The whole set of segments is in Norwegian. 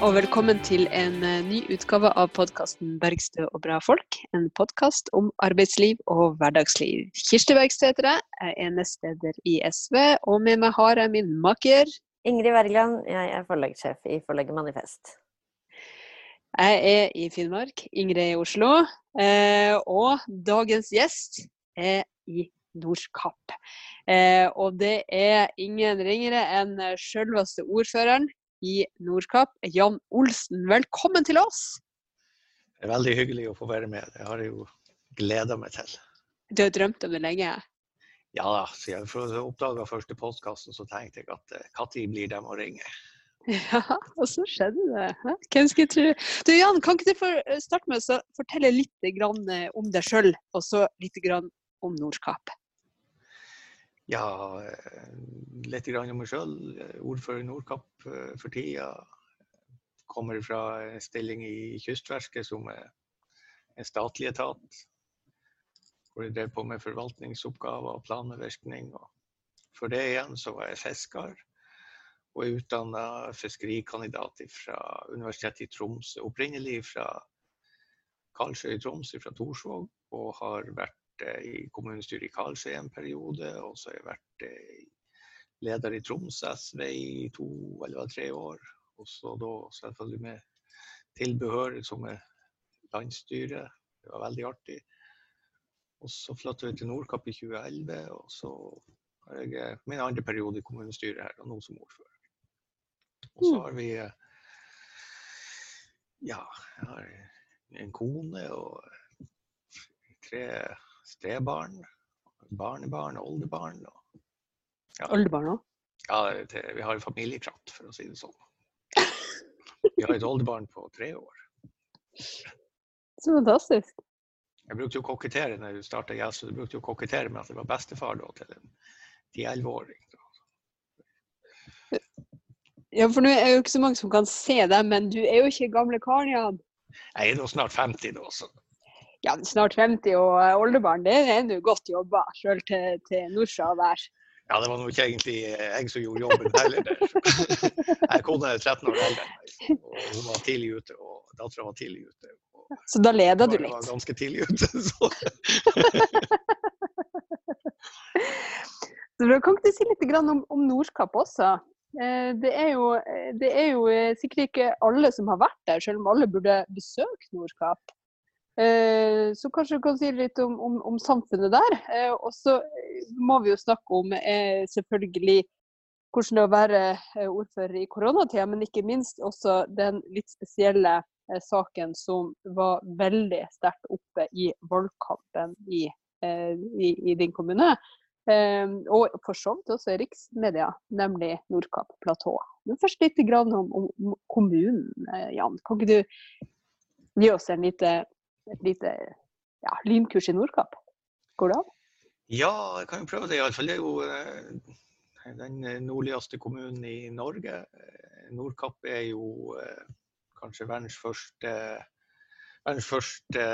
Og velkommen til en eh, ny utgave av podkasten 'Bergstø og bra folk'. En podkast om arbeidsliv og hverdagsliv. Kirsti Bergstø heter jeg, jeg er nestleder i SV, og med meg har jeg min makker. Ingrid Wergeland, jeg er forlagssjef i forlaget Manifest. Jeg er i Finnmark, Ingrid er i Oslo, eh, og dagens gjest er i Nordkapp. Eh, og det er ingen ringere enn selveste ordføreren, i Nordkapp. Jan Olsen, velkommen til oss. Det er veldig hyggelig å få være med. Det har jeg jo gleda meg til. Du har drømt om det lenge? Ja. Siden jeg oppdaga første postkassen, så tenkte jeg at når eh, blir dem å ringe? Ja, og så skjedde det. Hvem skulle tro? Du Jan, kan ikke du eh, starte med å fortelle litt eh, om deg sjøl, og så litt om Nordkapp? Ja, eh, litt grann om meg sjøl. Ordfører i Nordkapp eh, for tida. Kommer fra en stilling i Kystverket som er en statlig etat. Hvor jeg drev på med forvaltningsoppgaver og planmedvirkning. For det igjen så var jeg fisker. Og er utdanna fiskerikandidat fra Universitetet i Tromsø. Opprinnelig fra Karlsøy i Tromsø, fra Torsvåg. Og har vært i kommunestyret i Karlsøy en periode. Og så har jeg vært eh, leder i Troms SV i to eller tre år. Og så da selvfølgelig med tilbehør som er landsstyret. Det var veldig artig. Og så flytta vi til Nordkapp i 2011, og så har jeg eh, min andre periode i kommunestyret her, og nå som ordfører. Og så har vi eh, Ja, jeg har en kone og tre stebarn, barnebarn og oldebarn. Og, ja. Oldebarn òg? Ja, det, vi har familiekratt, for å si det sånn. Vi har et oldebarn på tre år. Så fantastisk. Jeg brukte jo kokettere når du starta Jazz, du brukte jo kokettere med at det var bestefar da, til en ti-elleveåring. Ja, for nå er jo ikke så mange som kan se deg, men du er jo ikke gamle karen, Jan? Jeg er nå snart 50 da, så ja, snart 50 og eh, oldebarn, det er nå godt jobba sjøl til, til Norsa være. Ja, det var nå ikke egentlig eh, jeg som gjorde jobben heller. Jeg kone er 13 år gammel, og hun var tidlig ute, og dattera var tidlig ute. Så da leda du litt? Jeg var ganske tidlig ute, så. så kan ikke du si litt om, om Nordkapp også? Eh, det er, jo, det er, jo, sikkert ikke alle som har vært der, selv om alle burde besøke Nordkapp. Eh, så kanskje du kan si litt om, om, om samfunnet der. Eh, og så må vi jo snakke om eh, selvfølgelig hvordan det er å være ordfører i koronatida, men ikke minst også den litt spesielle saken som var veldig sterkt oppe i valgkampen i, i, i din kommune. og for så vidt også i riksmedia, nemlig Nordkapp platå. Men først litt om, om kommunen, Jan. Kan ikke du gi oss en lite et lite ja, lynkurs i Nordkapp. Går det an? Ja, jeg kan jo prøve det. Iallfall det er jo eh, den nordligste kommunen i Norge. Eh, Nordkapp er jo eh, kanskje verdens første, verdens første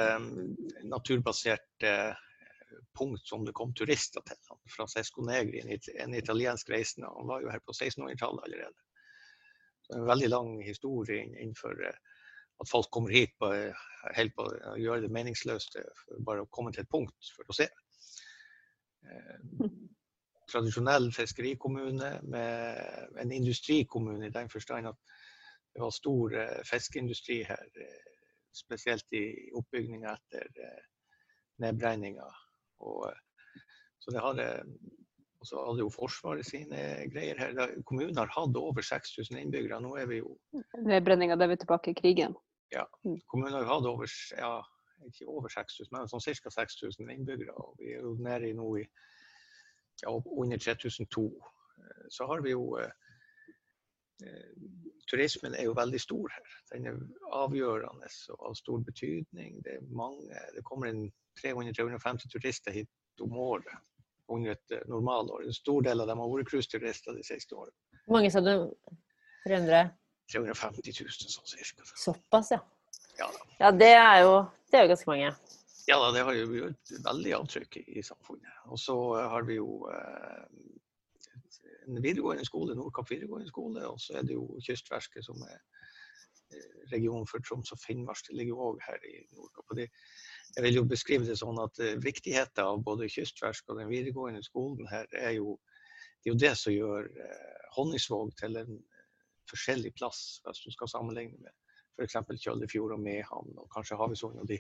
naturbaserte punkt som det kom turister til. Francesco Negri, en italiensk reisende, han var jo her på 1600-tallet allerede. Så en veldig lang historie innenfor at folk kommer hit på, helt på å gjøre det meningsløst bare å komme til et punkt for å se. Eh, tradisjonell fiskerikommune med en industrikommune i den forstand at det var stor eh, fiskeindustri her. Eh, spesielt i oppbygninga etter eh, nedbrenninga. Så det hadde og så hadde jo Forsvaret sine greier her. Kommunen har hatt over 6000 innbyggere. Nå er vi jo Nedbrenninga, da er vi tilbake i krigen? Ja. Mm. Kommunen har hatt over, ja, ikke over 6000, men sånn ca. 6000 innbyggere. Og vi er jo nede i nå i ja, under 3002. Eh, så har vi jo eh, eh, Turismen er jo veldig stor her. Den er avgjørende og av stor betydning. Det, er mange, det kommer inn 300-350 turister hit om året under et eh, normalår. En stor del av dem har vært cruiseturister de siste årene. Hvor mange sa du? 300? 350 000 sånn cirka. Såpass, ja. Ja, ja det, er jo, det, er jo, ganske mange. Ja da, det har jo et veldig avtrykk i, samfunnet. Og så har vi jo eh, en videregående skole, Nordkapp videregående skole, og så er det jo Kystverket som er eh, regionen for Troms og Finnmark. Det ligger jo òg her i Nordkapp. Jeg vil jo beskrive det sånn at eh, viktigheten av både Kystverket og den videregående skolen her er jo det, er jo det som gjør eh, Honningsvåg til en forskjellig plass, hvis du skal sammenligne med f.eks. Kjøllefjord og Mehamn og kanskje Havøysund og de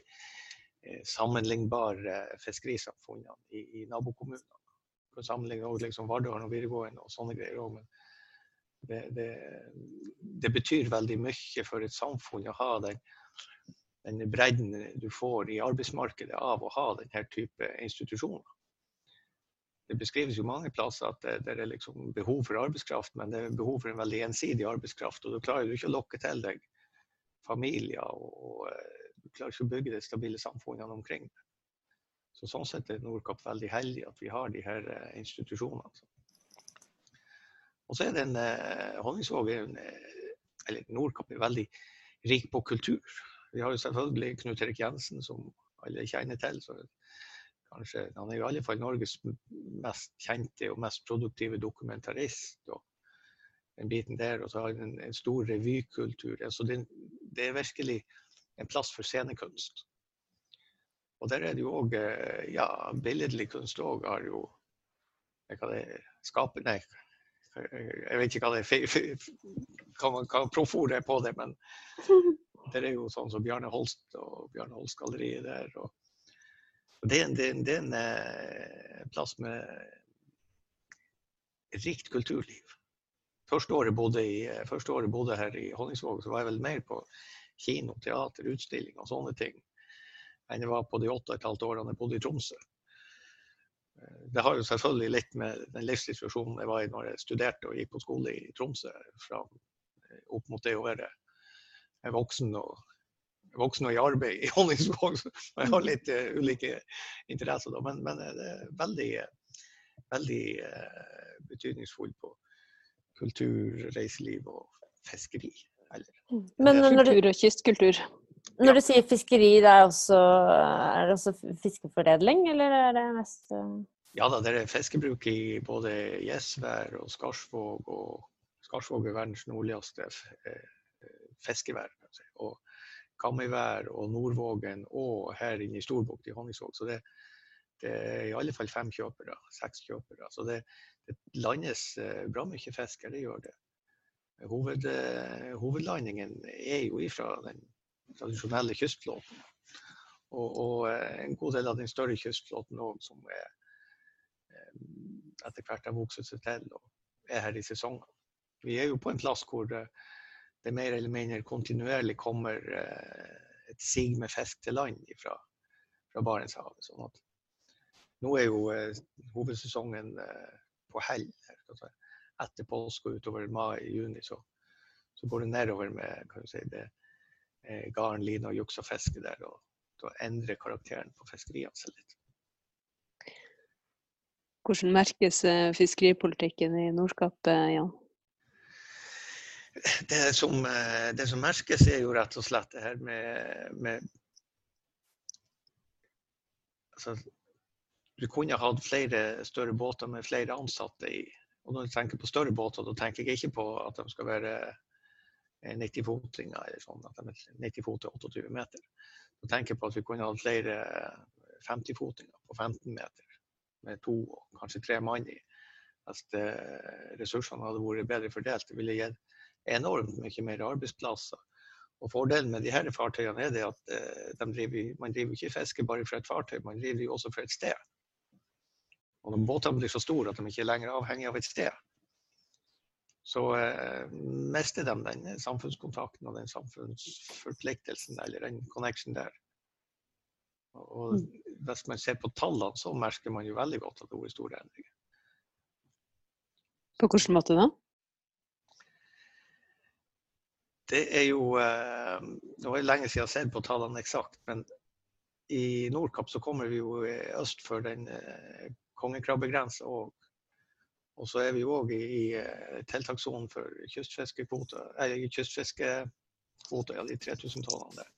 sammenlignbare fiskerisamfunnene i, i nabokommunene kan sammenligne også liksom Vardøen og videregående og sånne greier òg. Men det, det, det, betyr veldig mye for et samfunn å ha den, den bredden du får i arbeidsmarkedet av å ha denne type institusjoner. Det beskrives jo mange plasser at det, det er liksom behov for arbeidskraft, men det er behov for en veldig ensidig arbeidskraft. Og da klarer du ikke å lokke til deg familier, og, eh, du klarer ikke å bygge det stabile samfunnene omkring det. Så sånn sett er Nordkapp veldig heldig at vi har de her eh, institusjonene. Og så er den eh, Honningsvåg eller Nordkapp er veldig rik på kultur. Vi har jo selvfølgelig Knut Erik Jensen, som alle kjenner til. Kanskje, Han er i alle fall Norges mest kjente og mest produktive dokumentarist. og den biten der, og så har han en, en stor revykultur. Altså det, det, er virkelig en plass for scenekunst. Og der er det jo òg eh, ja, billedlig kunst òg har jo hva det skaper, Nei, jeg vet ikke hva det er hva, hva profford er på det, men det er jo sånn som Bjarne Holst og Bjarne Holst-galleriet der. Og det, det, det er en eh, plass med rikt kulturliv. Første året, bodde i, første året bodde her i Honningsvåg, så var jeg vel mer på kino, teater, utstilling og sånne ting enn jeg var på de åtte og et halvt årene jeg bodde i Tromsø. Eh, det har jo selvfølgelig litt med den livssituasjonen jeg var i når jeg studerte og gikk på skole i Tromsø, fra, eh, opp mot det å være voksen og, voksen og i arbeid i Honningsvåg. Jeg har litt uh, ulike interesser da, men, men, det er veldig, veldig uh, betydningsfullt på kultur, reiseliv og fiskeri. Eller, men, kultur og kystkultur? Når du sier fiskeri, det er, også, er det også fiskeforedling, eller er det mest uh... Ja da, det er fiskebruk i både Gjesvær og Skarsvåg. Og Skarsvåg er verdens nordligste eh, fiskevær. Og Kamøyvær og Nordvågen og her inne i Storbukt i Honningsvåg. Så det, det, er i alle fall fem kjøpere, seks kjøpere. Så det, det landes eh, bra mye fisk her, det gjør det. Hoved, hovedlandingen er jo ifra den tradisjonelle kystflåten. Og, og, eh, en god del av den større kystflåten òg, som er, eh, etter hvert har vokst seg til og er her i sesongene. Vi er jo på en plass hvor det, mer eller mindre kontinuerlig kommer eh, et sig med fisk til land fra, fra Barentshavet. Sånn nå er jo hovedsesongen på hell. Etter påske og utover mai-juni så, så, går det nedover med kan du si, det, eh, garn, line og juks og fiske der. Og da endrer karakteren på fiskeriene seg litt. Hvordan merkes eh, fiskeripolitikken i Nordkapp, eh, Jan? Det som, eh, det som, merkes, er jo rett og slett det her med, med altså, Du kunne hatt flere større båter med flere ansatte i. Og når du tenker på større båter, da tenker jeg ikke på at de skal være 90-fotinger eller sånn, at de er 90 fot til 28 meter. Da tenker jeg på at vi kunne hatt flere 50-fotinger på 15 meter med to og kanskje tre mann i. Hvis ressursene hadde vært bedre fordelt. Det ville gitt enormt mye mer arbeidsplasser. Og Fordelen med de her fartøyene er det at de driver, man driver ikke fiske bare fra et fartøy, man driver også fra et sted. Og når båtene blir så store at de ikke er lenger avhengig av et sted, så eh, mister de den samfunnskontakten og den samfunnsforpliktelsen eller den connection der. Og mm. hvis man ser på tallene, så merker man jo veldig godt at det har vært store endringer. På hvilken måte da? Det er jo eh, Nå er det lenge siden jeg har sett på tallene eksakt, men i Nordkapp så kommer vi jo øst for den eh, kongekrabbegrensa og og så er vi òg i, i eh, tiltakssonen for kystfiskekvoter, eller kystfiskekvoter, ja, de 3000 tonnene der.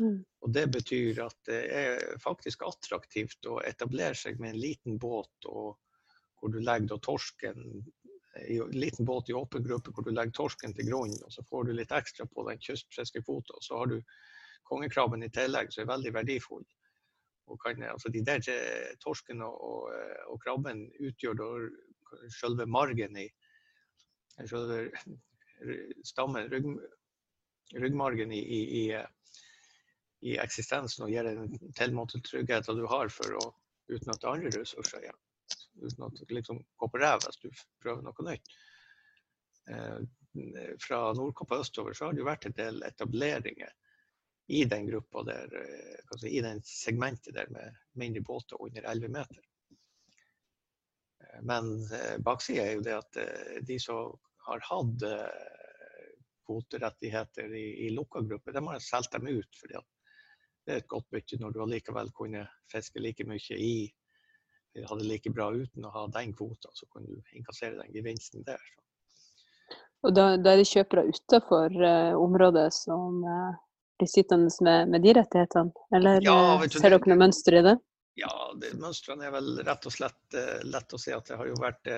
Mm. Og Det betyr at det er faktisk attraktivt å etablere seg med en liten båt, og hvor du legger torsken i en liten båt i åpen gruppe hvor du legger torsken til grunn, og så får du litt ekstra på den kystfiskekvota. Så har du kongekrabben i tillegg, som er veldig verdifull. Kan, altså de der eh, torsken og, og, eh, og krabben utgjør da selve margen i selve stammen, rygg, ryggmargen i, i, i, i, eksistensen og gir en tilmålt trygghet du har for å utnytte andre ressurser igjen. Uten at det liksom går på ræv hvis du prøver noe nytt. Eh, fra Nordkapp og østover så har det jo vært en del etableringer i den gruppa der, altså i den segmentet der med mindre båter under 11 meter. Eh, men baksida er jo det at de som har hatt kvoterettigheter i, i lukka grupper, de har solgt dem ut. fordi det er et godt bytte når du allikevel kunne fiske like mye i hadde like bra uten å ha den kvota, så kan du innkassere den gevinsten der. Og da, da er det kjøpere utenfor uh, området som uh, blir sittende med, med, de rettighetene? Eller ja, du, ser dere noe mønster i det? Ja, det, mønstrene er vel rett og slett lett å si at det har jo vært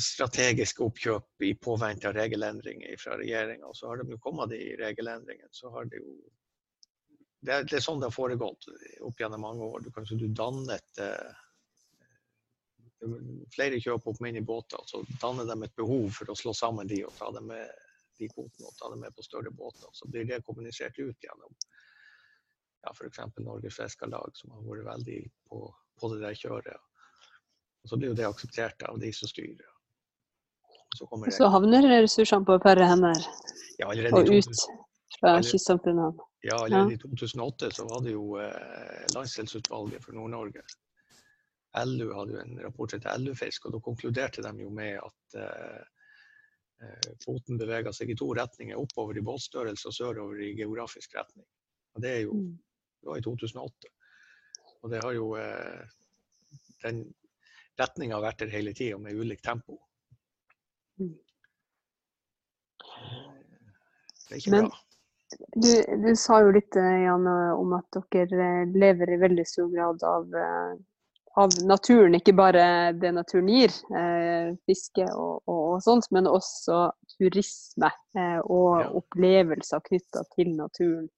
strategiske oppkjøp i påvente av regelendringer fra regjeringa. Så har de jo kommet de regelendringene, så har det jo det er, det er, sånn det har foregått opp gjennom mange år. Du, kanskje du dannet eh, Flere kjøper opp minibåter, og så danner de et behov for å slå sammen de og ta dem med de kvotene og ta dem med på større båter. Så blir det kommunisert ut gjennom ja, f.eks. Norges Fiskarlag, som har vært veldig på, på, det der kjøret. Og så blir jo det akseptert av de som styrer. Så, så havner ressursene på færre hender ja, og ut fra kystsamfunnene? Ja, eller i 2008 så var det jo eh, Landsdelsutvalget for Nord-Norge. LU hadde jo en rapport til LU-fisk, og da konkluderte de jo med at eh, eh kvoten beveger seg i to retninger. Oppover i båtstørrelse og sørover i geografisk retning. Og det jo mm. det var i 2008. Og det har jo eh, Den retninga har vært der hele tida, med ulikt tempo. Mm. Det er ikke Men, bra. Du, du, sa jo litt Jan, om at dere eh, lever i veldig stor grad av, eh, av naturen. Ikke bare det naturen gir, eh, fiske og, og, og, sånt, men også turisme eh, og ja. opplevelser knytta til naturen.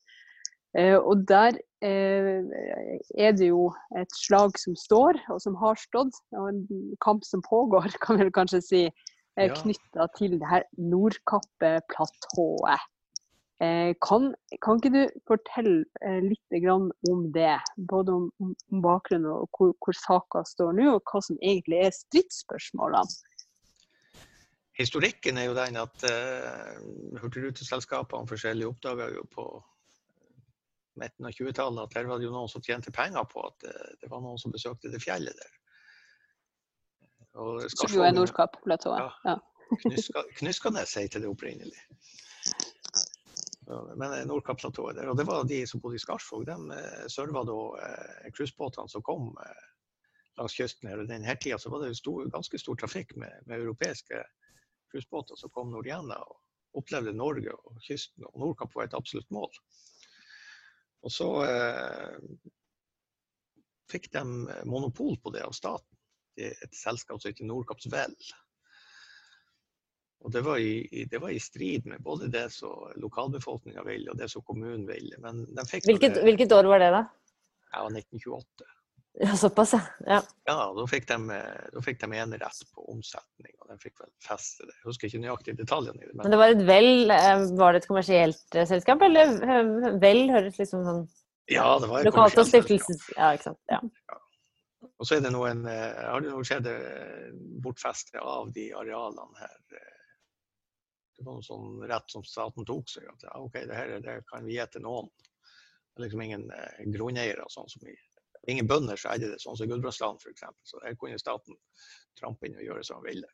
Eh, og der er det jo et slag som står, og som har stått, og en kamp som pågår, kan vi kanskje si, eh, knytta til det her Nordkappeplatået. Eh, kan, kan, ikke du fortelle eh, litt om det? Både om, om bakgrunnen og hvor, hvor saka står nå, og hva som egentlig er stridsspørsmålene? Historikken er jo den at uh, hurtigruteselskapene forskjellige oppdaga jo på midten av 20-tallet at der var det jo noen som tjente penger på at uh, det var noen som besøkte det fjellet der. Som jo er Nordkapp-platået? Ja. ja. Knuskanes heter det opprinnelig. Men eh, Nordkapp-platået der. Og det var de som bodde i Skarsvåg. De eh, serva da eh, cruisebåtene som kom langs kysten her. Og denne tida så var det stor, ganske stor trafikk med, med europeiske cruisebåter som kom nordigjennom og opplevde Norge og kysten. Og Nordkapp var et absolutt mål. Og så eh, fikk de monopol på det av staten. Et selskap som heter Nordkapps Vel. Og det var, i, det var, i, strid med både det som lokalbefolkninga ville og det som kommunen ville. Hvilket, det, hvilket, år var det, da? Ja, 1928. Ja, Såpass, ja. Ja, Da fikk de, da fikk de enerett på omsetning, og de fikk vel feste det. Jeg husker ikke nøyaktig detaljene i det. Men, men det var et vel, eh, var det et kommersielt eh, selskap, eller eh, vel høres liksom sånn ja, det var et Lokalt og stiftelses... Ja, ikke sant. Ja. ja. Og så er det noen, har det noe skjedd bortfeste av de arealene her det var noe sånn rett som staten tok seg. At ja, OK, det her det kan vi gi til noen. Det er liksom ingen eh, grunneiere sånn som vi Ingen bønder som eide det, sånn som Gudbrandsdalen f.eks. Så der kunne staten trampe inn og gjøre som han ville.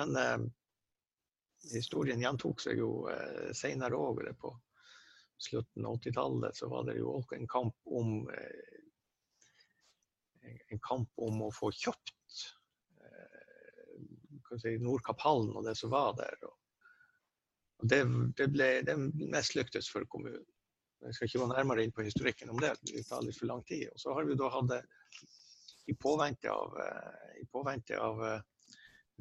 Men eh, historien gjentok seg jo eh, seinere òg. På slutten av 80-tallet så var det jo òg en kamp om eh, en kamp om å få kjøpt eh, si, Nordkapphallen og det som var der. Og det, det, ble, det mest lyktes for kommunen. Jeg skal ikke gå nærmere inn på historikken om det, det tar litt for lang tid. Og så har vi da hatt i påvente av, eh, i påvente av uh,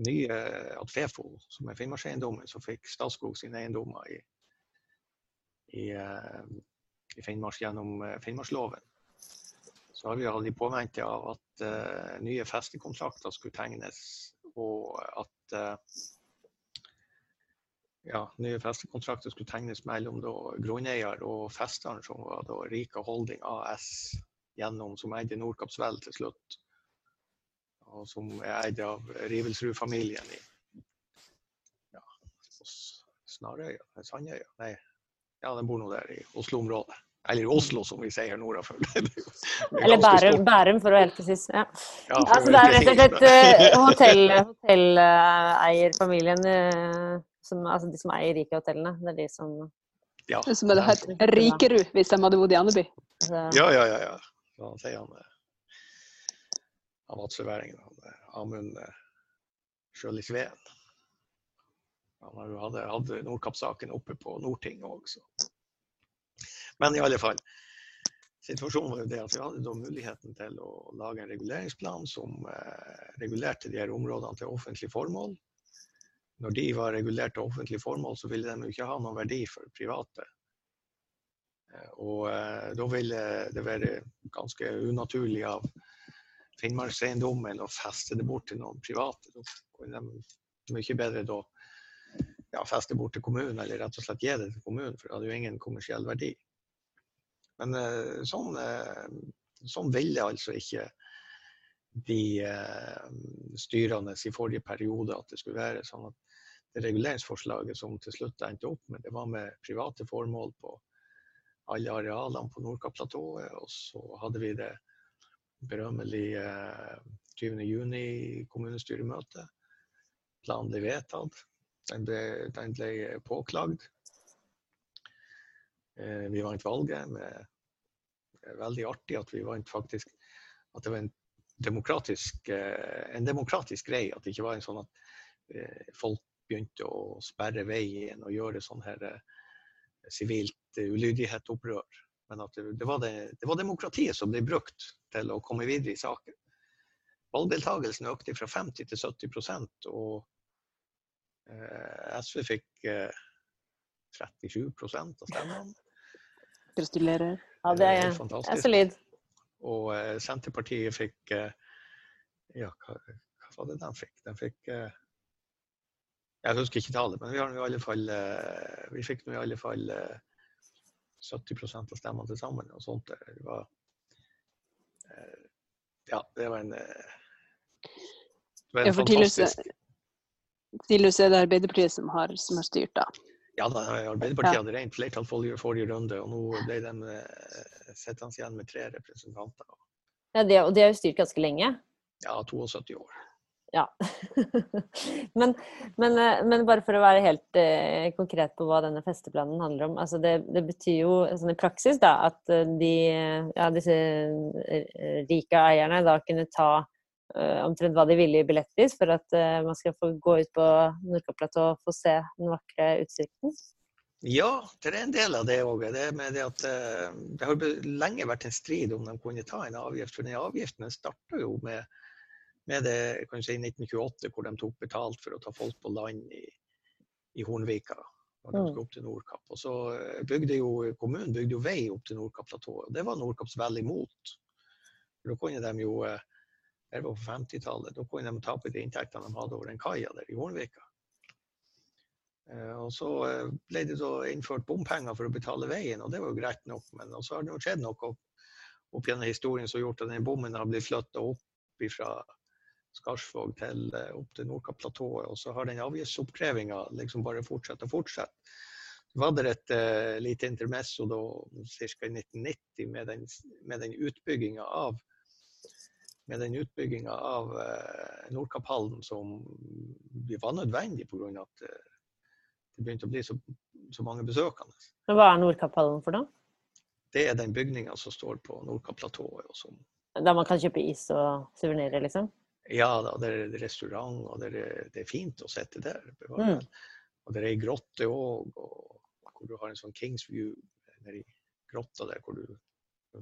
nye at Fefo, som er Finnmarkseiendommen, som fikk Statskog sine eiendommer i, i, uh, i Finnmark gjennom uh, Finnmarksloven. Så har vi hatt i påvente av at nye festekontrakter skulle tegnes, og at ja, nye festekontrakter skulle tegnes mellom da, grunneier og festeren, som var da Rika Holding AS, gjennom, som eide Nordkappsvel til slutt. Og som er eid av Rivelsrud-familien i ja, Snarøya, Sandøya? Nei, ja, den bor nå der i Oslo-området. Eller Oslo, som vi sier nordafor. Eller Bærum, Bærum, for å være helt presis. Ja. Ja, altså, det er rett og slett hotelleierfamilien uh, som, altså de som eier Rika-hotellene. Det er de som ja. Som hadde hett Rikerud hvis de hadde bodd i Andeby. Ja, ja, ja. ja. Så han sier han eh, vadsøværingen, eh, Amund eh, Sjøli Sveen. Han hadde, hatt Nordkapp-saken oppe på Nordting òg, så. Men i alle fall. Situasjonen var jo det at vi hadde muligheten til å lage en reguleringsplan som eh, regulerte de her områdene til offentlig formål når de var regulert til offentlig formål, så ville de jo ikke ha noen verdi for private. Eh, og eh, da ville det være ganske unaturlig av Finnmarkseiendommen å feste det bort til noen private. Da kunne de mye bedre da ja, feste bort til kommunen, eller rett og slett gi det til kommunen, for det hadde jo ingen kommersiell verdi. Men eh, sånn, sånn ville altså ikke de styrende i forrige periode at det skulle være. sånn at reguleringsforslaget som til slutt endte opp med, det var med private formål på alle arealene på Nordkapplatået. Og så hadde vi det berømmelige 20.6 kommunestyremøtet. Planen ble vedtatt. Den ble, den ble påklagd. Eh, vi vant valget. med det er veldig artig at vi vant faktisk At det var en demokratisk, eh, en demokratisk greie. At det ikke var en sånn at eh, folk begynte å sperre veien og gjøre sånn her eh, sivilt ulydighet-opprør. Men at det, det, var det, det, var demokratiet som ble brukt til å komme videre i saken. Valgdeltakelsen økte fra 50 til 70 og eh, SV fikk eh, 37 av stemmene. Gratulerer. Ja, det er, det er solid. Og eh, Senterpartiet fikk eh, Ja, hva, hva, var det de fikk? De fikk jeg husker ikke tallet, men vi, har i alle fall, eh, vi fikk nå i alle fall 70 eh, av stemmene til sammen. og sånt. Det var, eh, ja, det var en, det var en fantastisk Tidligere er det Arbeiderpartiet som har, som har styrt, da. Ja, da, Arbeiderpartiet hadde rent flertall forrige, forrige runde, og nå ble de sittende igjen med tre representanter. Ja, det, Og de har jo styrt ganske lenge? Ja, 72 år. Ja. men, men, eh, men, bare for å være helt eh, konkret på hva denne festeplanen handler om. Altså det, det, betyr jo sånn i praksis da, at eh, de, ja, disse eh, rike eierne da kunne ta eh, omtrent hva de ville i billettpris for at eh, man skal få gå ut på Nordkapplatået og få se den vakre utsikten? Ja, det er en del av det òg. Det, det, at det har lenge vært en strid om de kunne ta en avgift. For den avgiften starta jo med med det kan si 1928, hvor de tok betalt for å ta folk på land i, i Hornvika. når de mm. skulle opp til Nordkapp. Og så eh, bygde jo kommunen bygde jo vei opp til Nordkapp-platået. Det var Nordkapps vel imot. For da kunne de jo eh, det var på 50-tallet. Da kunne de tape de inntektene de hadde over den kaia der i Hornvika. Eh, og så ble det innført bompenger for å betale veien, og det var jo greit nok. Men så har det jo skjedd noe opp gjennom historien som har gjort at den bommen har blitt flytta opp fra Skarsvåg til, eh, opp til Nordkapp-platået. Og så har den avgiftsoppkrevinga liksom bare fortsatt og fortsatt. Så var det et uh, lite intermesso da ca. i 1990 med den, med den utbygginga av med den utbygginga av uh, Nordkapphallen som var nødvendig pga. at uh, det begynte å bli så, så mange besøkende. Hva er Nordkapphallen for noe? Det er den bygninga som står på Nordkapp-platået. Der man kan kjøpe is og suvenirer, liksom? Ja da, det er restaurant, og det er, det er fint å sitte der. Mm. Og det er ei grotte òg, hvor du har en sånn Kings View nedi grotta der hvor du,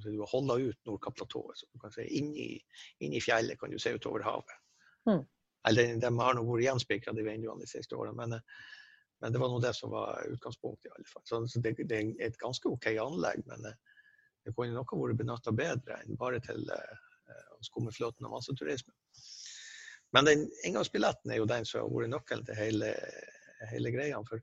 du holder ut Nordkapplatået. Så du kan se inn i fjellet kan du se utover havet. Mm. Eller de har nå vært gjenspikra de vinduene de siste årene, men, eh, men det var nå det som var utgangspunktet. i alle fall. Så, så det, det, er et ganske OK anlegg, men eh, det kunne nok vært benytta bedre enn bare til uh, skummetflåten og masseturisme. Men den inngangsbilletten er jo den som har vært nøkkelen til hele, hele greia. For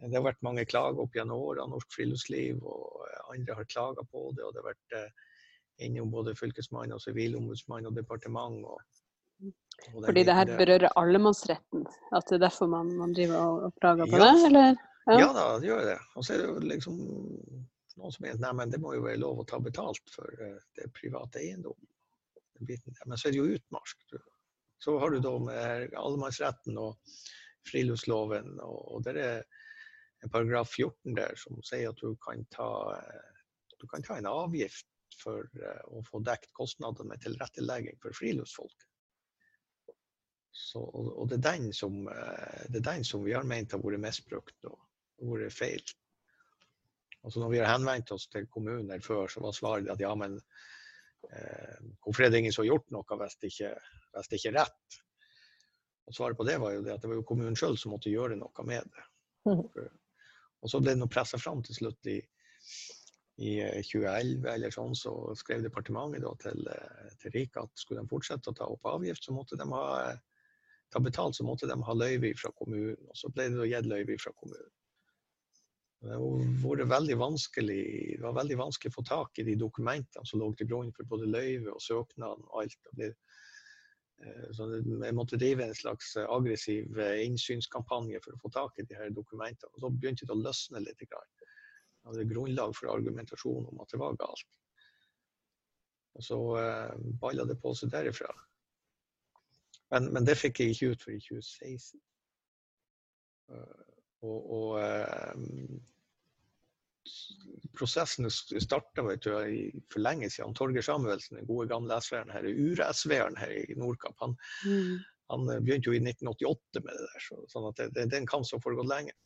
det har vært mange klager opp gjennom åra. Norsk Friluftsliv og andre har klaga på det. og det har vært uh, innom både fylkesmann og sivilombudsmann og departement. Og, og Fordi det her berører allemannsretten? At det er derfor man, man driver og, og klager på ja. det? Eller? Ja. ja da, det gjør det. Og så er det jo liksom noen som mener at det må jo være lov å ta betalt for uh, det private eiendom. Men så er det jo utmark. Så har du da med allemannsretten og friluftsloven, og, det er en paragraf 14 der som sier at du kan ta, uh, du kan ta en avgift for uh, å få dekt kostnadene med tilrettelegging for friluftsfolk. Så, og, det, er som, uh, det, er den som, vi har ment har vært misbrukt og, og vært feil. Altså når vi har henvendt oss til kommuner før, så var svaret at ja, men eh, hvorfor er det ingen som har gjort noe hvis det ikke, hvis det ikke er rett? Og Svaret på det var jo det at det var jo kommunen sjøl som måtte gjøre noe med det. Mhm. Og så ble det pressa fram til slutt i i 2011 eh, eller sånn, så skrev departementet til, eh, til RIK at skulle de fortsette å ta opp avgift, så måtte de ha ta betalt, så måtte de ha løyve fra kommunen. Og så ble det gitt løyve fra kommunen. Det var veldig vanskelig å få tak i de dokumentene som lå til grunn for både løyve og søknaden og alt. Det eh, så jeg måtte drive en slags aggressiv innsynskampanje for å få tak i de her dokumentene. Og så begynte det å løsne litt. Jeg hadde grunnlag for argumentasjon om at det var galt. Og så eh, balla det på seg derifra. Men, men, det fikk jeg ikke ut før i 2016. Uh, og, og prosessen starta for lenge siden. Torgeir Samuelsen, den gode gamle SV-eren her, ur-SV-eren her i Nordkapp, han, mm. han, begynte jo i 1988 med det der. Så, sånn at det, det, det er en kamp som har foregått lenge.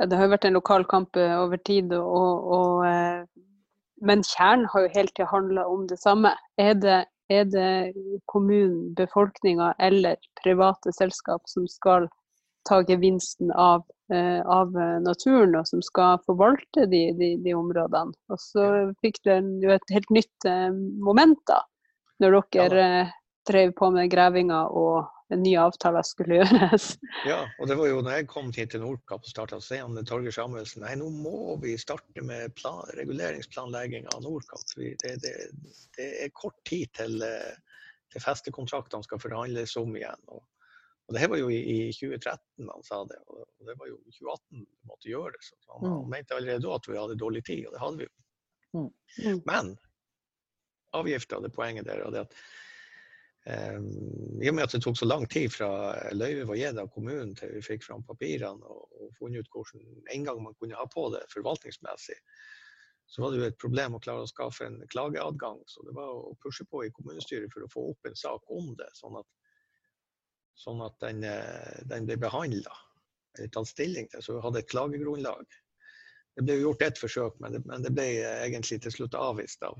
Ja, Det har jo vært en lokal kamp eh, over tid, og, og, eh, men kjernen har jo hele tida handla om det samme. Er det, er det kommunen, befolkninga eller private selskap som skal ta gevinsten av, eh, av naturen, og som skal forvalte de, de, de områdene? Og så fikk den jo et helt nytt moment da, når dere drev på med grevinga og nye avtaler skulle gjøres. Ja, og det var jo når jeg kom hit til Nordkapp og starta, så sier Torgeir Samuelsen nei, nå må vi starte med plan, reguleringsplanlegging av Nordkapp. Det, det, det, er kort tid til, til festekontraktene skal forhandles om igjen. Og, og det her var jo i, i 2013 han sa det, og det var jo i 2018 vi måtte gjøre det. Så han, mm. han mente allerede da at vi hadde dårlig tid, og det hadde vi jo. Mm. mm. Men avgifta, det poenget der, og det at i og med at det tok så lang tid fra løyvet var gitt av kommunen til vi fikk fram papirene og, og funnet ut hvordan en gang man kunne ha på det forvaltningsmessig, så var det jo et problem å klare å skaffe en klageadgang. Så det var å pushe på i kommunestyret for å få opp en sak om det, sånn at, sånn at den, eh, den, ble behandla eller tatt stilling til, så vi hadde et klagegrunnlag. Det ble gjort ett forsøk, men det, men det ble egentlig til slutt avvist av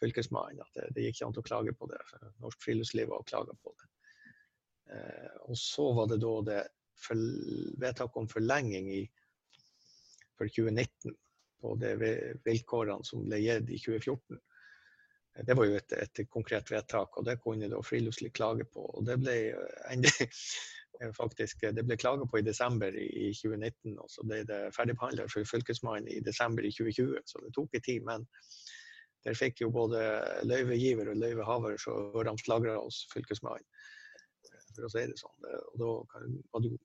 Fylkesmannen at det, det gikk ikke an å klage på det. for Norsk Friluftsliv har klaga på det. Eh, og så var det da det vedtak om forlenging i, for 2019 på de vilkårene som ble gitt i 2014. Eh, det var jo et, et, konkret vedtak, og det kunne da Friluftsliv klage på. Og det ble endelig faktisk det ble klaga på i desember i 2019, og så ble det ferdigbehandla for Fylkesmannen i desember i 2020. Så det tok en tid. Men der fikk jo både løyvegiver og løyvehaver så ramslagra hos Fylkesmannen, for å si det sånn. Og da var det jo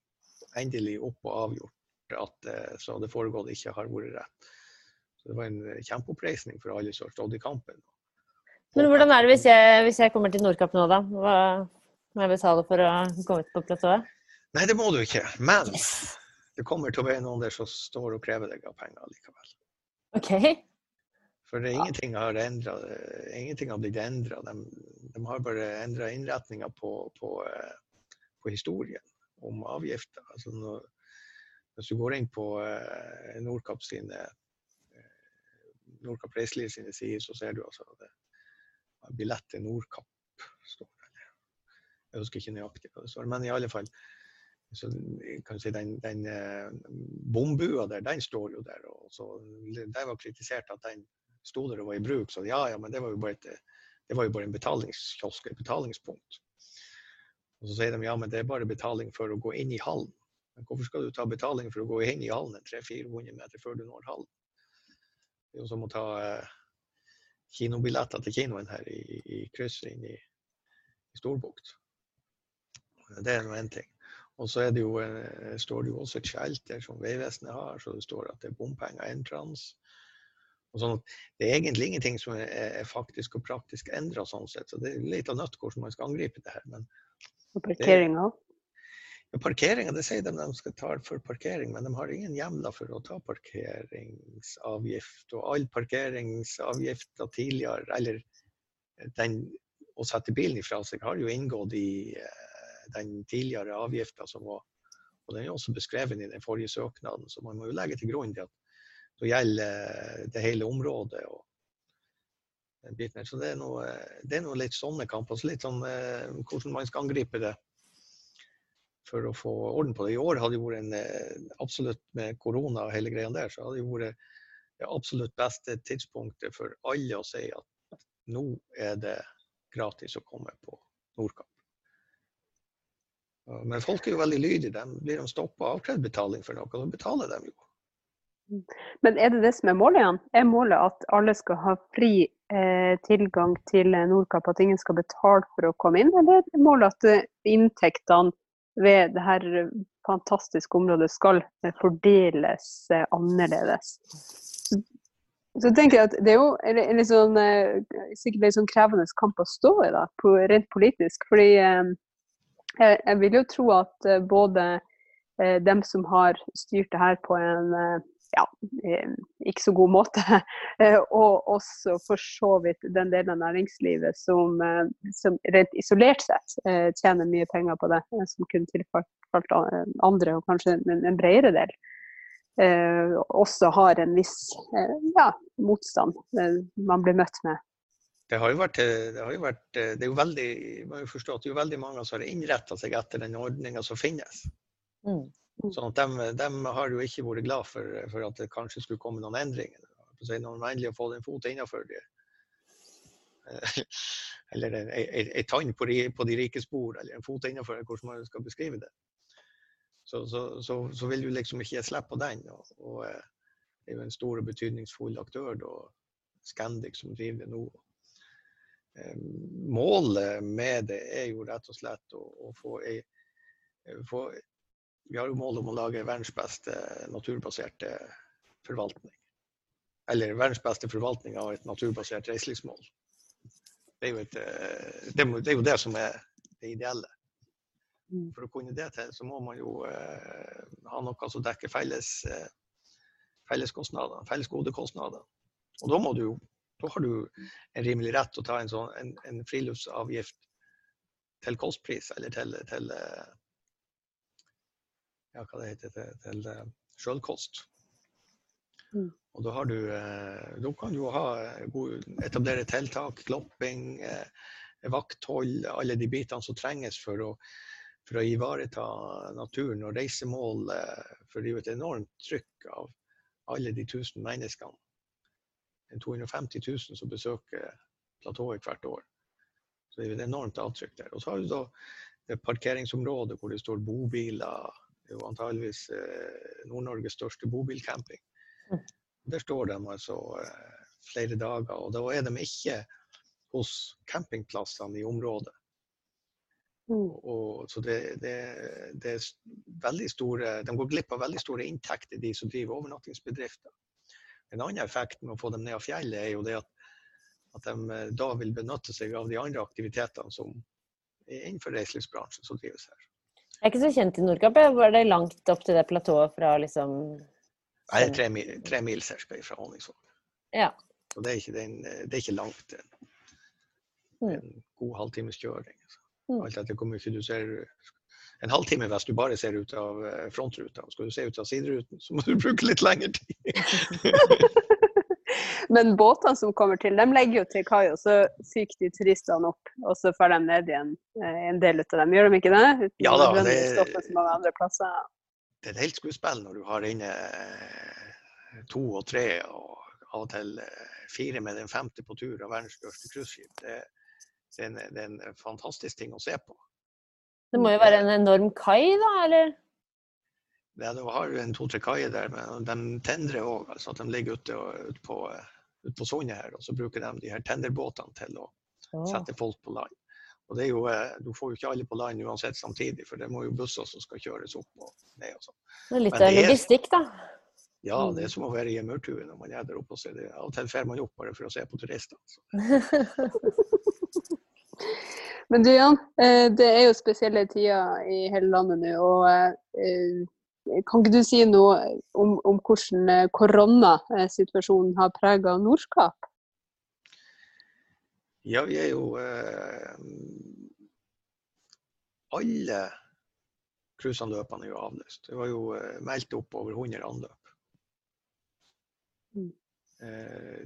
endelig opp og avgjort at eh, så det foregått ikke har vært rett. Så det var en kjempeoppreisning for alle som har stått i kampen. Men hvordan er det hvis jeg, hvis jeg kommer til Nordkapp nå, da? Hva må jeg betale for å komme ut på platået? Nei, det må du ikke. Men det kommer til å være noen der som står og krever deg av penger likevel. Okay. For ingenting har, endret, ingenting har blitt endra. De, de, har bare endra innretninga på, på, eh, på, historien om avgifter. Altså når, hvis du går inn på uh, Nordkapp sine uh, Nordkapp Reiseliv sine sider, så ser du altså det billett til Nordkapp står der. Jeg husker ikke nøyaktig hva det står, men i alle fall så kan du si Den, den eh, bombua der, den står jo der. og så Det var kritisert at den sto der og var i bruk. Så ja, ja, men det var jo bare, et, det var jo bare en betalingskiosk, et betalingspunkt. Og så sier de ja, men det er bare betaling for å gå inn i hallen. Men hvorfor skal du ta betaling for å gå inn i hallen 300-400 meter før du når hallen? Det er jo som å ta eh, kinobilletter til kinoen her i, i krysset inn i, i Storbukt. Det er nå én ting. Og så det jo, eh, står det jo også et skjelt der som Vegvesenet har, så det står at det er bompenger entrance. Sånn det er egentlig ingenting som er, er faktisk og praktisk endra sånn sett. Så det er litt av nødt hvordan man skal angripe det her. Men og parkeringa? Parkeringa, det sier de de skal ta for parkering, men de har ingen hjemler for å ta parkeringsavgift. Og all parkeringsavgifter tidligere, eller den å sette bilen ifra seg, har jo inngått i eh, den tidligere avgifta som var og Den er også beskrevet i den forrige søknaden, så man må jo legge til grunn at det gjelder det hele området. og den biten. Så det er, noe, det er noe litt sånne kamper. Så litt sånn eh, hvordan man skal angripe det for å få orden på det. I år hadde det vært en eh, absolutt med korona og hele greia der, så hadde det vært det absolutt beste tidspunktet for alle å si at nå er det gratis å komme på Nordkapp. Men folk er jo veldig lydige. De blir de stoppa og avkrevd for noe, så betaler de jo. Men er det det som er målet Jan? Er målet at alle skal ha fri eh, tilgang til Nordkapp, at ingen skal betale for å komme inn, eller er målet at eh, inntektene ved dette fantastiske området skal eh, fordeles eh, annerledes? Så, tenker jeg at Det er jo en litt sånn, sikkert en sånn krevende kamp å stå i, da, rent politisk. fordi jeg vil jo tro at både dem som har styrt det her på en ja, eh, ikke så god måte. Eh, og også for så vidt den delen av næringslivet som, eh, som rent isolert sett tjener mye penger på det, som kunne tilfalt andre, og kanskje en, en bredere del. også har en viss ja, motstand man blir møtt med. Det har jo vært, det har jo vært det er jo veldig, man må forstå at det er veldig mange som har innretta seg etter den ordninga som finnes. Mm. Sånn at de, de, har jo ikke vært glad for, for, at det kanskje skulle komme noen endringer. Når man endelig har fått en fot innenfor det. Eller ei tann på, på, de rike spor, eller en fot innenfor hvordan man skal beskrive det. Så, så, så, så vil du liksom ikke gi slipp på den. Og, og, eh, det er jo en stor og betydningsfull aktør, da, Scandic, som driver det nå. Eh, målet med det er jo rett og slett å, å få ei få vi har jo mål om å lage verdens beste naturbaserte forvaltning. Eller verdens beste forvaltning av et naturbasert reiselivsmål. Det eh, det, er jo det, som er det ideelle. Mm. For å kunne det til, så må man jo eh, ha noe som dekker felles, eh, felleskostnader, felles godekostnader. Og da, må du, da har du en rimelig rett til å ta en, sånn, en, en friluftsavgift til kostpris, eller til, til, eh, ja, hva det heter, til, til uh, sjølkost. Mm. Og da, du, uh, da, kan du ha eh, etablere tiltak, klopping, uh, vakthold, alle de bitene som trenges for å, for å ivareta naturen og reisemål. for det er jo et enormt trykk av alle de tusen menneskene. 250 000 som besøker platået hvert år. Så det er et enormt avtrykk der. Og så har du da det parkeringsområdet hvor det står bobiler, er jo antageligvis eh, Nord-Norges største bobilcamping. Mm. Der står de altså eh, flere dager, og da er de ikke hos campingplassene i området. Mm. Og, så det, det, det, er veldig store, De går glipp av veldig store inntekter, de som driver overnattingsbedrifter. En annen effekt med å få dem ned av fjellet er jo det at, at de eh, da vil benytte seg av de andre aktivitetene som er innenfor reiselivsbransjen som drives her. Jeg er ikke så kjent i Nordkapp. Var det langt opp til det platået fra liksom Nei, det er tre mil, tre mil cirka fra Honningsvåg. Ja. Og det er ikke, den, det er ikke langt. Mm. En god halvtimes kjøring. Altså. Mm. Alt etter hvor mye du ser En halvtime hvis du bare ser ut av eh, frontruta. Skal du se ut av sideruten, så må du bruke litt lengre tid. Men båtene som kommer til, de legger jo til kai, og så fyker de turistene opp. Og så får de ned igjen eh, en del av dem. Gjør de ikke det? Uten Ja da, det-. Det er et helt skuespill når du har inne eh, to og tre, og av og til eh, fire med den femte på tur av verdens største cruiseskip. Det, det, er en- det er en fantastisk ting å se på. Det må jo være en enorm kai, da, eller? Ja, du har jo en to-tre kaier der, men de tendrer òg. Altså at de ligger ute, ute, på, ute på sundet her, og så bruker de de her tenderbåtene til å sette folk på land. Og det er jo, eh, Du får jo ikke alle på land uansett samtidig, for det må jo busser som skal kjøres opp og ned. og sånn. Det er litt av logistikk, da. Ja, Mm. det er som å være i en murtue når man er der oppe. og ser det. Av og til drar man opp bare for å se på turister. Men du Jan, eh, det er jo spesielle tider i hele landet nå. og eh, Kan ikke du si noe om, om hvordan eh, koronasituasjonen har prega Nordkapp? Ja, vi er jo eh, Alle cruiseanløpene er jo avlyst. Det var jo eh, meldt opp over 100 anløp. Mm. Eh,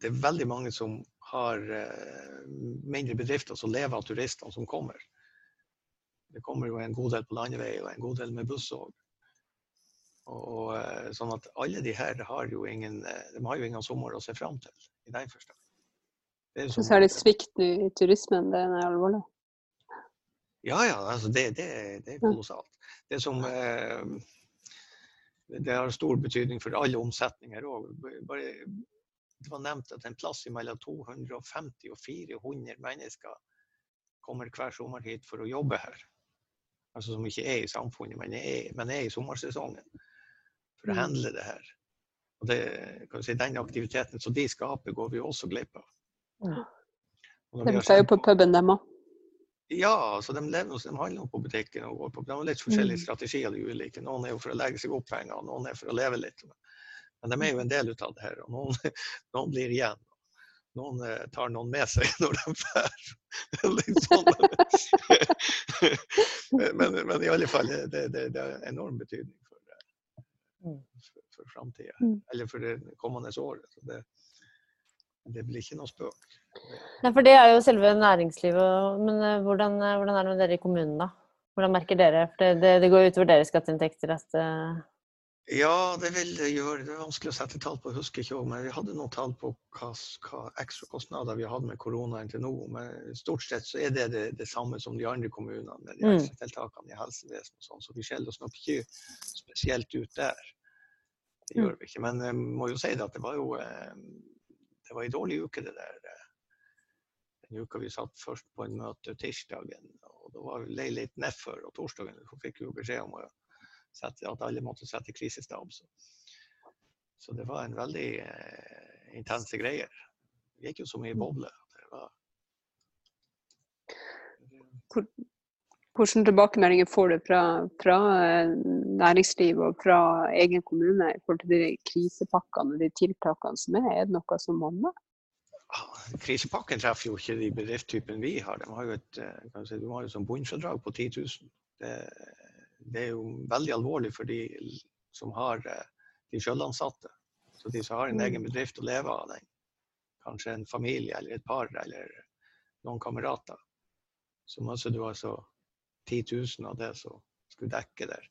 det er veldig mange som har eh, mindre bedrifter som lever av turistene som kommer. Det kommer jo en god del på landevei og en god del med buss òg. Og, eh, sånn at alle de her har jo ingen, eh, de har jo ingen sommer å se fram til, i den forstand. Det er Så er det svikt nå i turismen, det er alvorlig. Ja, ja, altså det, det, det er kolossalt. Det som eh, Det har stor betydning for alle omsetninger òg. Det var nevnt at en plass mellom 250 og 400 mennesker kommer hver sommer hit for å jobbe her. Altså som ikke er i samfunnet, men er, men er i sommersesongen. For å Mm. det her. Og det, kan si, Den aktiviteten som de skaper, går vi også glipp av. Ja. De pleier jo på puben, dem òg. ja, altså de, lever, de handler jo på butikken og går på. De har litt forskjellige Mm. strategier, de ulike. Noen er jo for å legge seg opp penger, noen er for å leve litt. Men de er jo en del av det her. Og noen, noen blir igjen. Noen eh, tar noen med seg når de drar. Sånn. men, men, i alle fall, det, det, det er enorm betydning for, for, for framtida. Mm. Eller for det kommende året. Så det, det blir ikke noe spøk. Nei, for det er jo selve næringslivet. Men eh, hvordan, eh, hvordan er det med dere i kommunen, da? Hvordan merker dere? For det, det, det går jo utover deres skatteinntekter at eh, Ja, det vil det gjøre. Det er vanskelig å sette tall på, jeg husker ikke òg. men vi hadde noen tall på hva, hva ekstrakostnader vi hadde med koronaen til nå. Men stort sett så er det det, det samme som de andre kommunene med de Mm. ekstra tiltakene i helsevesenet og sånn, så vi skjeller oss nok ikke spesielt ut der. Det gjør vi ikke. Men jeg må jo si det at det var jo eh, det var en dårlig uke, det der. eh, Den uka vi satt først på en møte tirsdagen, og da var vi lei litt nedfor, og torsdagen så fikk vi jo beskjed om å sette, at alle måtte sette krisestab. Så, så det var en veldig eh, intense greier. Det gikk jo så mye boble. at Det var, Hvilke tilbakemeldinger får du fra, fra eh, næringsliv og fra egen kommune i forhold til de krisepakkene og de tiltakene som er? Er det noe som monner? Ah, Krisepakken treffer jo ikke de bedriftstypene vi har. De har jo et, eh, si, de har jo sånn bunnfradrag på 10 000. Det, det er jo veldig alvorlig for de som har eh, de sjølansatte. Så de som har en Mm. egen bedrift å leve av den. Kanskje en familie eller et par eller noen kamerater. Så altså du altså 10 000 av det som skulle dekke der.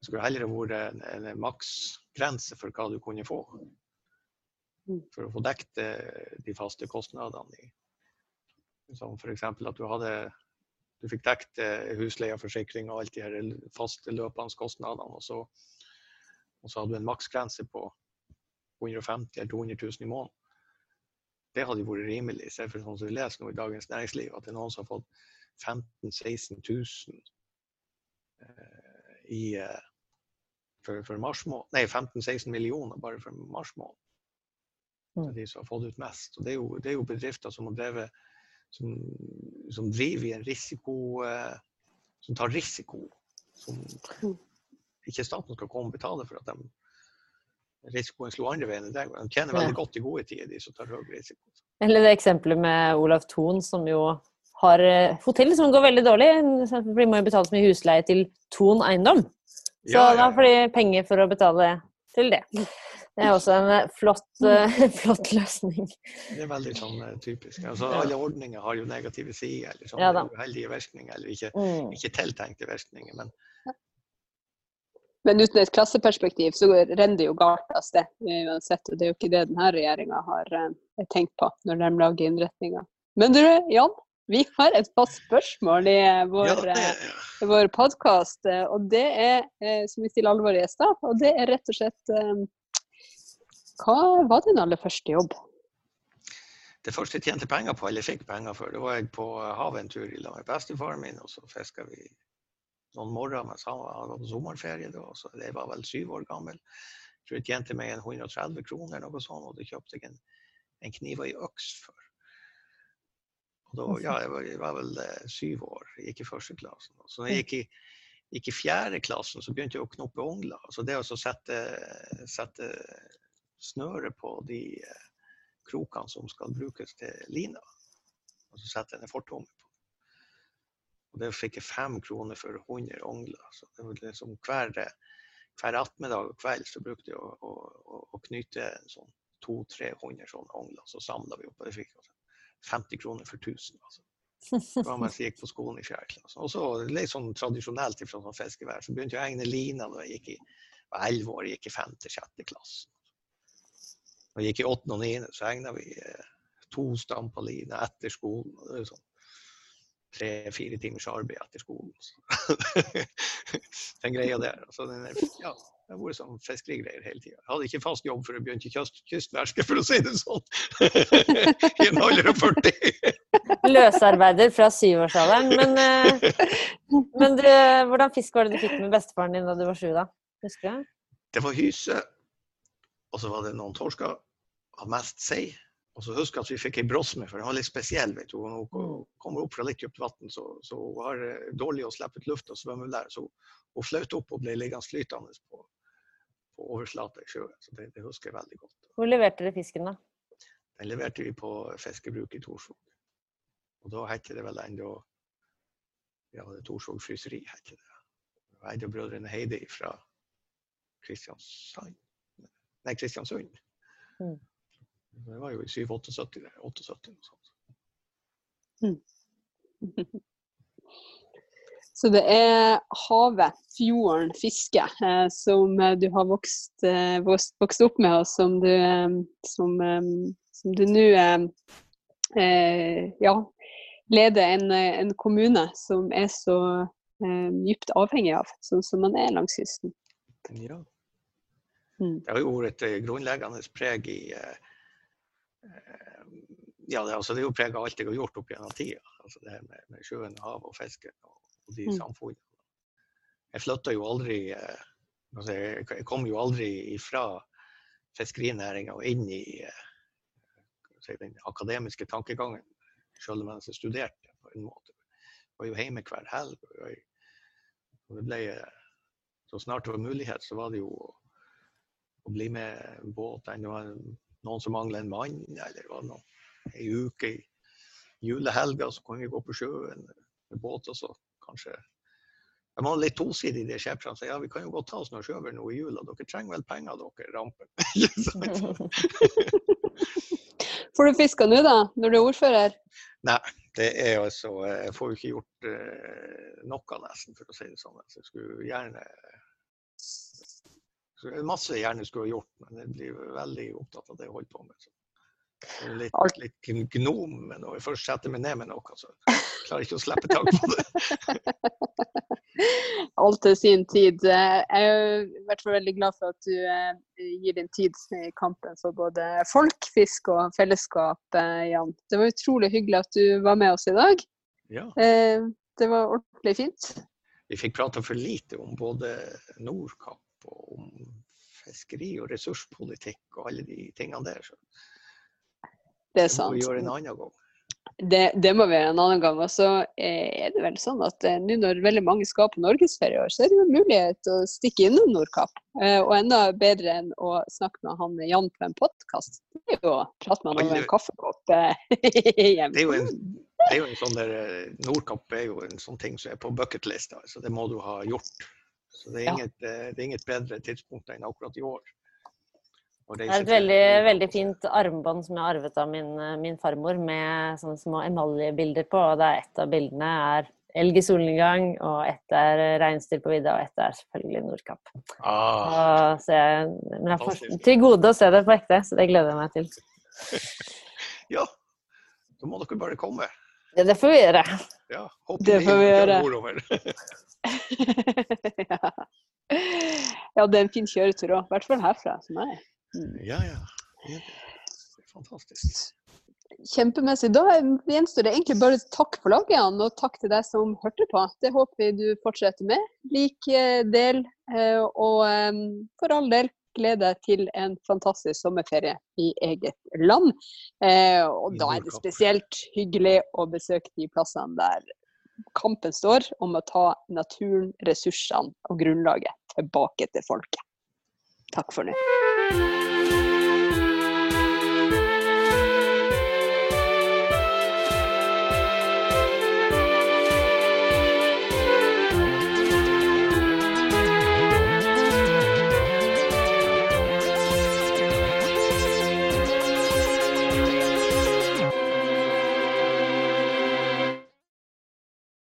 Det skulle heller vært en, en maksgrense for hva du kunne få. Mm. For å få dekket eh, de faste kostnadene. som f.eks. at du hadde du fikk dekket eh, husleie, forsikring og alt de her faste løpende kostnadene. Og så, og så hadde du en maksgrense på 150 eller 200 000 i måneden. Det hadde vært rimelig, i stedet for sånn som vi leser nå i Dagens Næringsliv, at det er noen som har fått 15 000-16 000 eh, i, eh, for, for mars måned. Nei, 15-16 millioner bare for mars måned. Mm. de som har fått ut mest. Og det er jo, det er jo bedrifter som har drevet som, som driver i en risiko eh, Som tar risiko. Som Mm. ikke staten skal komme og betale for at de risikoen slo andre veien. De tjener Ja. veldig godt i gode tider, de som tar høy risiko. Eller det eksempelet med Olav Thon, som jo har eh, hotell som går veldig dårlig. For de må jo betale så mye husleie til Thon eiendom. Så Ja, ja, da får de penger for å betale til det. Det er også en eh, flott, eh, flott løsning. Det er veldig sånn eh, typisk. Altså, alle ordninger har jo negative sider, eller Ja uheldige virkninger, eller ikke, Mm. ikke tiltenkte virkninger. Men Men uten et klasseperspektiv så renner det jo galt av sted uansett. Og det er jo ikke det denne regjeringa har tenkt på når de lager innretninger. Men du, Jan, vi har et fast spørsmål i vår, ja, det, vår podkast. Og det er, som vi stiller alle våre gjester, og det er rett og slett Hva var din aller første jobb? det første jeg tjente penger på, eller fikk penger for, det var jeg på havet en tur i med bestefaren min, og så fiska vi noen morgener mens han var, på sommerferie. Da, så jeg var vel syv år gammel. Jeg tror jeg tjente meg en 130 kroner, noe sånt, og det kjøpte jeg en, en kniv og en øks for. Og da, ja, jeg var, jeg var vel eh, syv år, jeg gikk i første klassen. Så når jeg gikk i, gikk i fjerde klassen, så begynte jeg å knoppe ongler. Altså det å sette, sette snøre på de eh, krokene som skal brukes til lina. Og så setter jeg en fortommen på. Og det fikk jeg fem kroner for 100 ongler. Så det var liksom hver, hver ettermiddag og kveld så brukte jeg å, å, å, å knyte sånn 200-300 sånne ongler. Så samla vi opp, og jeg fikk altså 50 kroner for 1000. Altså. Det var mens jeg gikk på skolen i fjerde klasse. Og så litt sånn tradisjonelt fra sånn fiskevær, så begynte jeg å egne lina da jeg gikk i var 11 år, jeg gikk i femte-sjette klasse. Og jeg gikk i åttende og niende, så egna vi eh, to stamper line etter skolen. og det er sånn Tre-fire timers arbeid etter skolen. Så. den greia der. Altså, den ja, det har vært sånn fiskerigreier hele tida. Hadde ikke fast jobb før jeg begynte i kyst, kystverket, for å si det sånn. I en alder av 40. Løsarbeider fra syvårsalderen. Men, eh, men du, hvordan fisk var det du fikk med bestefaren din da du var sju, da? Husker du? Det var hyse, og så var det noen torsker av mest sei. Og så husker jeg at vi fikk ei brosme, for den var litt spesiell. vet du. Hun kommer opp fra litt dypt vann, så, så hun har dårlig å slippe ut luft og svømme der. Så hun fløt opp og ble liggende flytende på, på overflata i sjøen. Så det, det husker jeg veldig godt. Hvor leverte dere fisken, da? Den leverte vi på fiskebruk i Torsvåg. Og da het det vel ennå Ja, det Torsvåg fryseri, het det. En brødrene Heidi fra Kristiansand. Nei, Kristiansund. Mm. Det var jo i 77, det, 78 noe sånt. Så det er havet, fjorden, fiske eh, som eh, du har vokst, eh, vokst, vokst opp med, og som du, som, som du nå ja, leder en, en kommune som er så eh, dypt avhengig av, sånn som man er langs kysten. Ja. Mm. Det har jo vært et grunnleggende preg i eh, eh, ja, det, altså, det er jo preg av alt jeg har gjort opp gjennom tida. Altså det her med, med sjøen, havet og fisken og, og de Mm. samfunnene. Jeg flytta jo aldri eh, altså, jeg, jeg kom jo aldri ifra fiskerinæringa og inn i eh, si, den akademiske tankegangen, selv mens jeg studerte. på en måte. Jeg var jo hjemme hver helg. og jeg- og det ble, eh, så snart det var mulighet, så var det jo å, å bli med båt. Det var noen som mangla en mann, eller det var noe, ei uke i julehelga, så kunne vi gå på sjøen med båt. og så kanskje De var litt tosidige, de skipene. Så ja, vi kan jo godt ta oss noe sjøver nå i jula. Dere trenger vel penger, dere, ramper. Får du fiska nå, da, når du er ordfører? Nei, det er altså Jeg får jo ikke gjort uh, noe, nesten, for å si det sånn. Så jeg skulle gjerne så er masse jeg gjerne skulle ha gjort, men jeg blir veldig opptatt av det jeg holder på med. Så. Litt, litt gnom, men når jeg først setter meg ned med noe, så klarer jeg ikke å slippe tak på det. Alt til sin tid. Jeg er i hvert fall veldig glad for at du eh, gir din tid i kampen for både folk, fisk og fellesskap, eh, Jan. Det var utrolig hyggelig at du var med oss i dag. Ja, Eh, Det var ordentlig fint. vi fikk prata for lite om både Nordkapp og om fiskeri og ressurspolitikk og alle de tingene der. Så Det er det må vi gjøre en annen gang. Det, det må vi gjøre en annen gang. Og så eh, er det vel sånn at eh, nå når veldig mange skal på norgesferie i år, så er det jo mulighet å stikke innom Nordkapp. Eh, Og enda bedre enn å snakke med han Jan på en podkast, det er jo å prate med han over en kaffekopp hjemme. Det er jo en, det er jo en sånn der, Nordkapp er jo en sånn ting som er på bucketlista, så det må du ha gjort. Så det er inget, ja. det er inget bedre tidspunkt enn akkurat i år. Det er et veldig, veldig fint armbånd som jeg har arvet av min, eh, min farmor, med sånne små emaljebilder på. og der Et av bildene er elg i solnedgang, og ett er reinsdyr på vidda, og ett er selvfølgelig Nordkapp. Ah, Og jeg, men jeg får til gode å se det på ekte, så det gleder jeg meg til. ja, da må dere bare komme. Ja, det får vi gjøre. Ja, Det får vi gjøre. ja. ja, det er en fin kjøretur òg. I hvert fall herfra, som jeg Mm. ja, ja. Det er fantastisk. Kjempemessig. Da gjenstår det egentlig bare takk for laget, Jan, og takk til deg som hørte på. Det håper vi du fortsetter med. Lik, eh, del, eh, og eh, for all del, gled deg til en fantastisk sommerferie i eget land. Og da er det spesielt hyggelig å besøke de plassene der kampen står om å ta naturen, ressursene og grunnlaget tilbake til folket. Takk for nå.